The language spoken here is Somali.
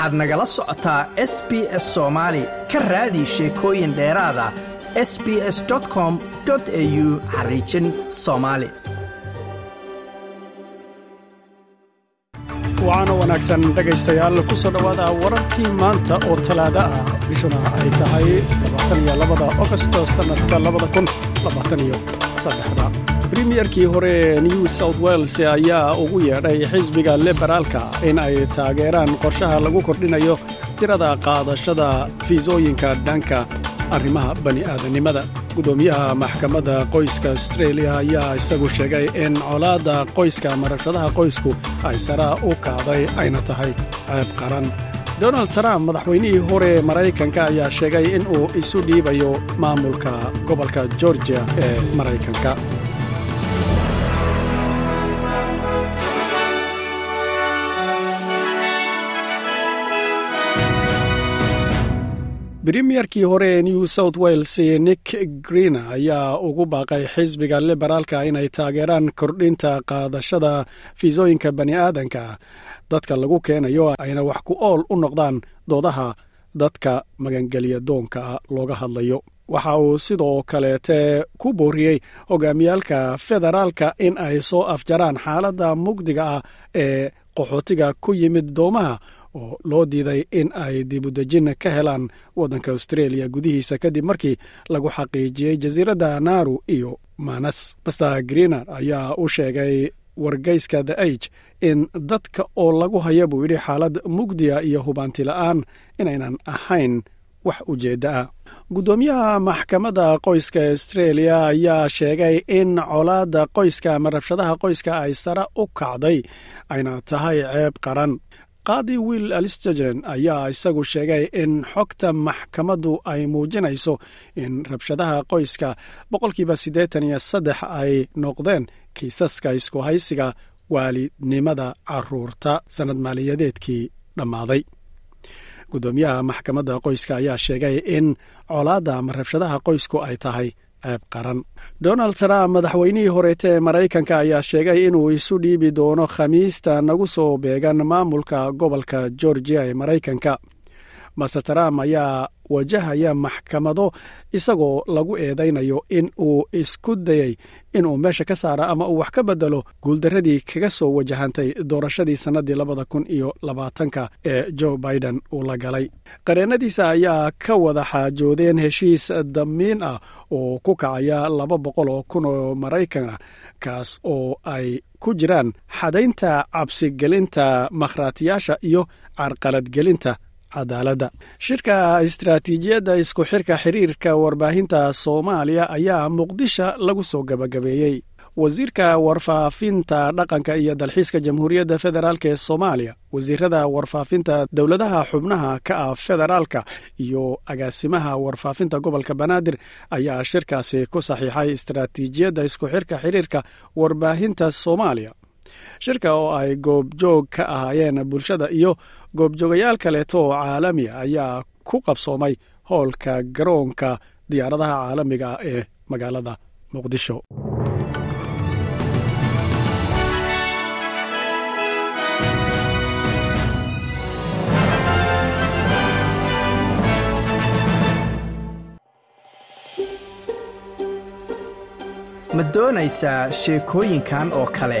waxaad nagala socotaa s b s soomaali ka raadi sheekooyin dheeraada s b s com au xariijin soomaali waxaana wanaagsan dhegaystayaal ku soo dhowaada wararkii maanta oo talaada ah. Bishuna ay tahay labaataniyo labada ogosto sannadka labada kun labaataniyo saddexda bremiyerkii hore new south wales ayaa ugu yeedhay xisbiga liberaalka in ay taageeraan qorshaha lagu kordhinayo tirada qaadashada fiisooyinka dhanka arrimaha bani'aadanimada. Gudoomiyaha maxkamadda qoyska astreeliya ayaa isagu sheegay in colaadda qoyska marashadaha qoysku ay saraa u kacday ayna tahay ceeb qaran. Donald trump madaxweynihii hore maraykanka ayaa sheegay in uu isu dhiibayo maamulka gobolka georgiya ee maraykanka bremiyerkii hore ee new south wales nick green ayaa ugu baaqay xisbiga liberaalka inay taageeraan kordhinta qaadashada fiisooyinka bani'aadanka. Dadka lagu keenayo ayna wax ku ool u noqdaan doodaha dadka magangelya doonka looga hadlayo. Waxa uu sidoo kaleete ku booriyey hogaamiyaalka federaalka in ay soo afjaraan xaaladda mugdiga ah ee qaxootiga ku yimid doomaha oo loo diiday in ay dibudejin ka helaan waddanka austreeliya gudihiisa kadib markii lagu xaqiijiyey jasiiradda naaru iyo manas master greener ayaa u sheegay wargeyska the age in dadka oo lagu haya buu yidhi xaalad mugdiya iyo hubaanti la'aan inaynan ahayn wax ujeedda ah. Guddoomiyaha maxkamadda qoyska astreeliya ayaa sheegay in colaadda qoyska ama rabshadaha qoyska ay sare u kacday ayna tahay ceeb qaran qaadi will alistagren ayaa isagu sheegay in xogta maxkamaddu ay muujinayso in rabshadaha qoyska boqolkiiba siddeetan iyo saddex ay noqdeen kiisaska isku haysiga waalidnimada carruurta. Sannad maaliyadeedkii dhammaaday. Guddoomiyaha maxkamadda qoyska ayaa sheegay in colaadda ama rabshadaha qoysku ay tahay ceeb qaran donald trump madaxweynihii horeete ee maraykanka ayaa sheegay inuu isu dhiibi doono khamiista nagu soo beegan maamulka gobolka georgiya ee maraykanka. Master trump ayaa wajahaya maxkamado isagoo lagu eedaynayo in uu isku dayey inuu meesha ka saaro ama uu wax ka bedelo guuldarradii kaga soo wajahantay doorashadii sannaddii labada kun iyo labaatanka ee joe biden uu la galay. Qareennadiisa ayaa ka wada xaajoodeen heshiis damiin ah oo ku kacaya laba boqol oo kun oo maraykan kaas oo ay ku jiraan xadaynta cabsigelinta makhraatiyaasha iyo carqaladgelinta cadaaladda shirka istaraatiijiyadda isku xirka xiriirka warbaahinta soomaaliya ayaa muqdisho lagu soo gabagabeeyey. Wasiirka warfaafinta dhaqanka iyo dalxiiska jamhuuriyadda federaalk ee soomaaliya wasiirada warfaafinta dowladaha xubnaha ka ah federaalka iyo agaasimaha warfaafinta gobolka banaadir ayaa shirkaasi ku saxiixay istaraatiijiyadda isku xirka xiriirka warbaahinta soomaaliya shirka oo ay goobjoog ka ahaayeen bulshada iyo goobjoogayaal kaleeto oo caalamiya ayaa ku qabsoomay howlka garoonka diyaaradaha caalamiga ah ee magaalada muqdisho. Ma doonaysaa sheekooyinkan oo kale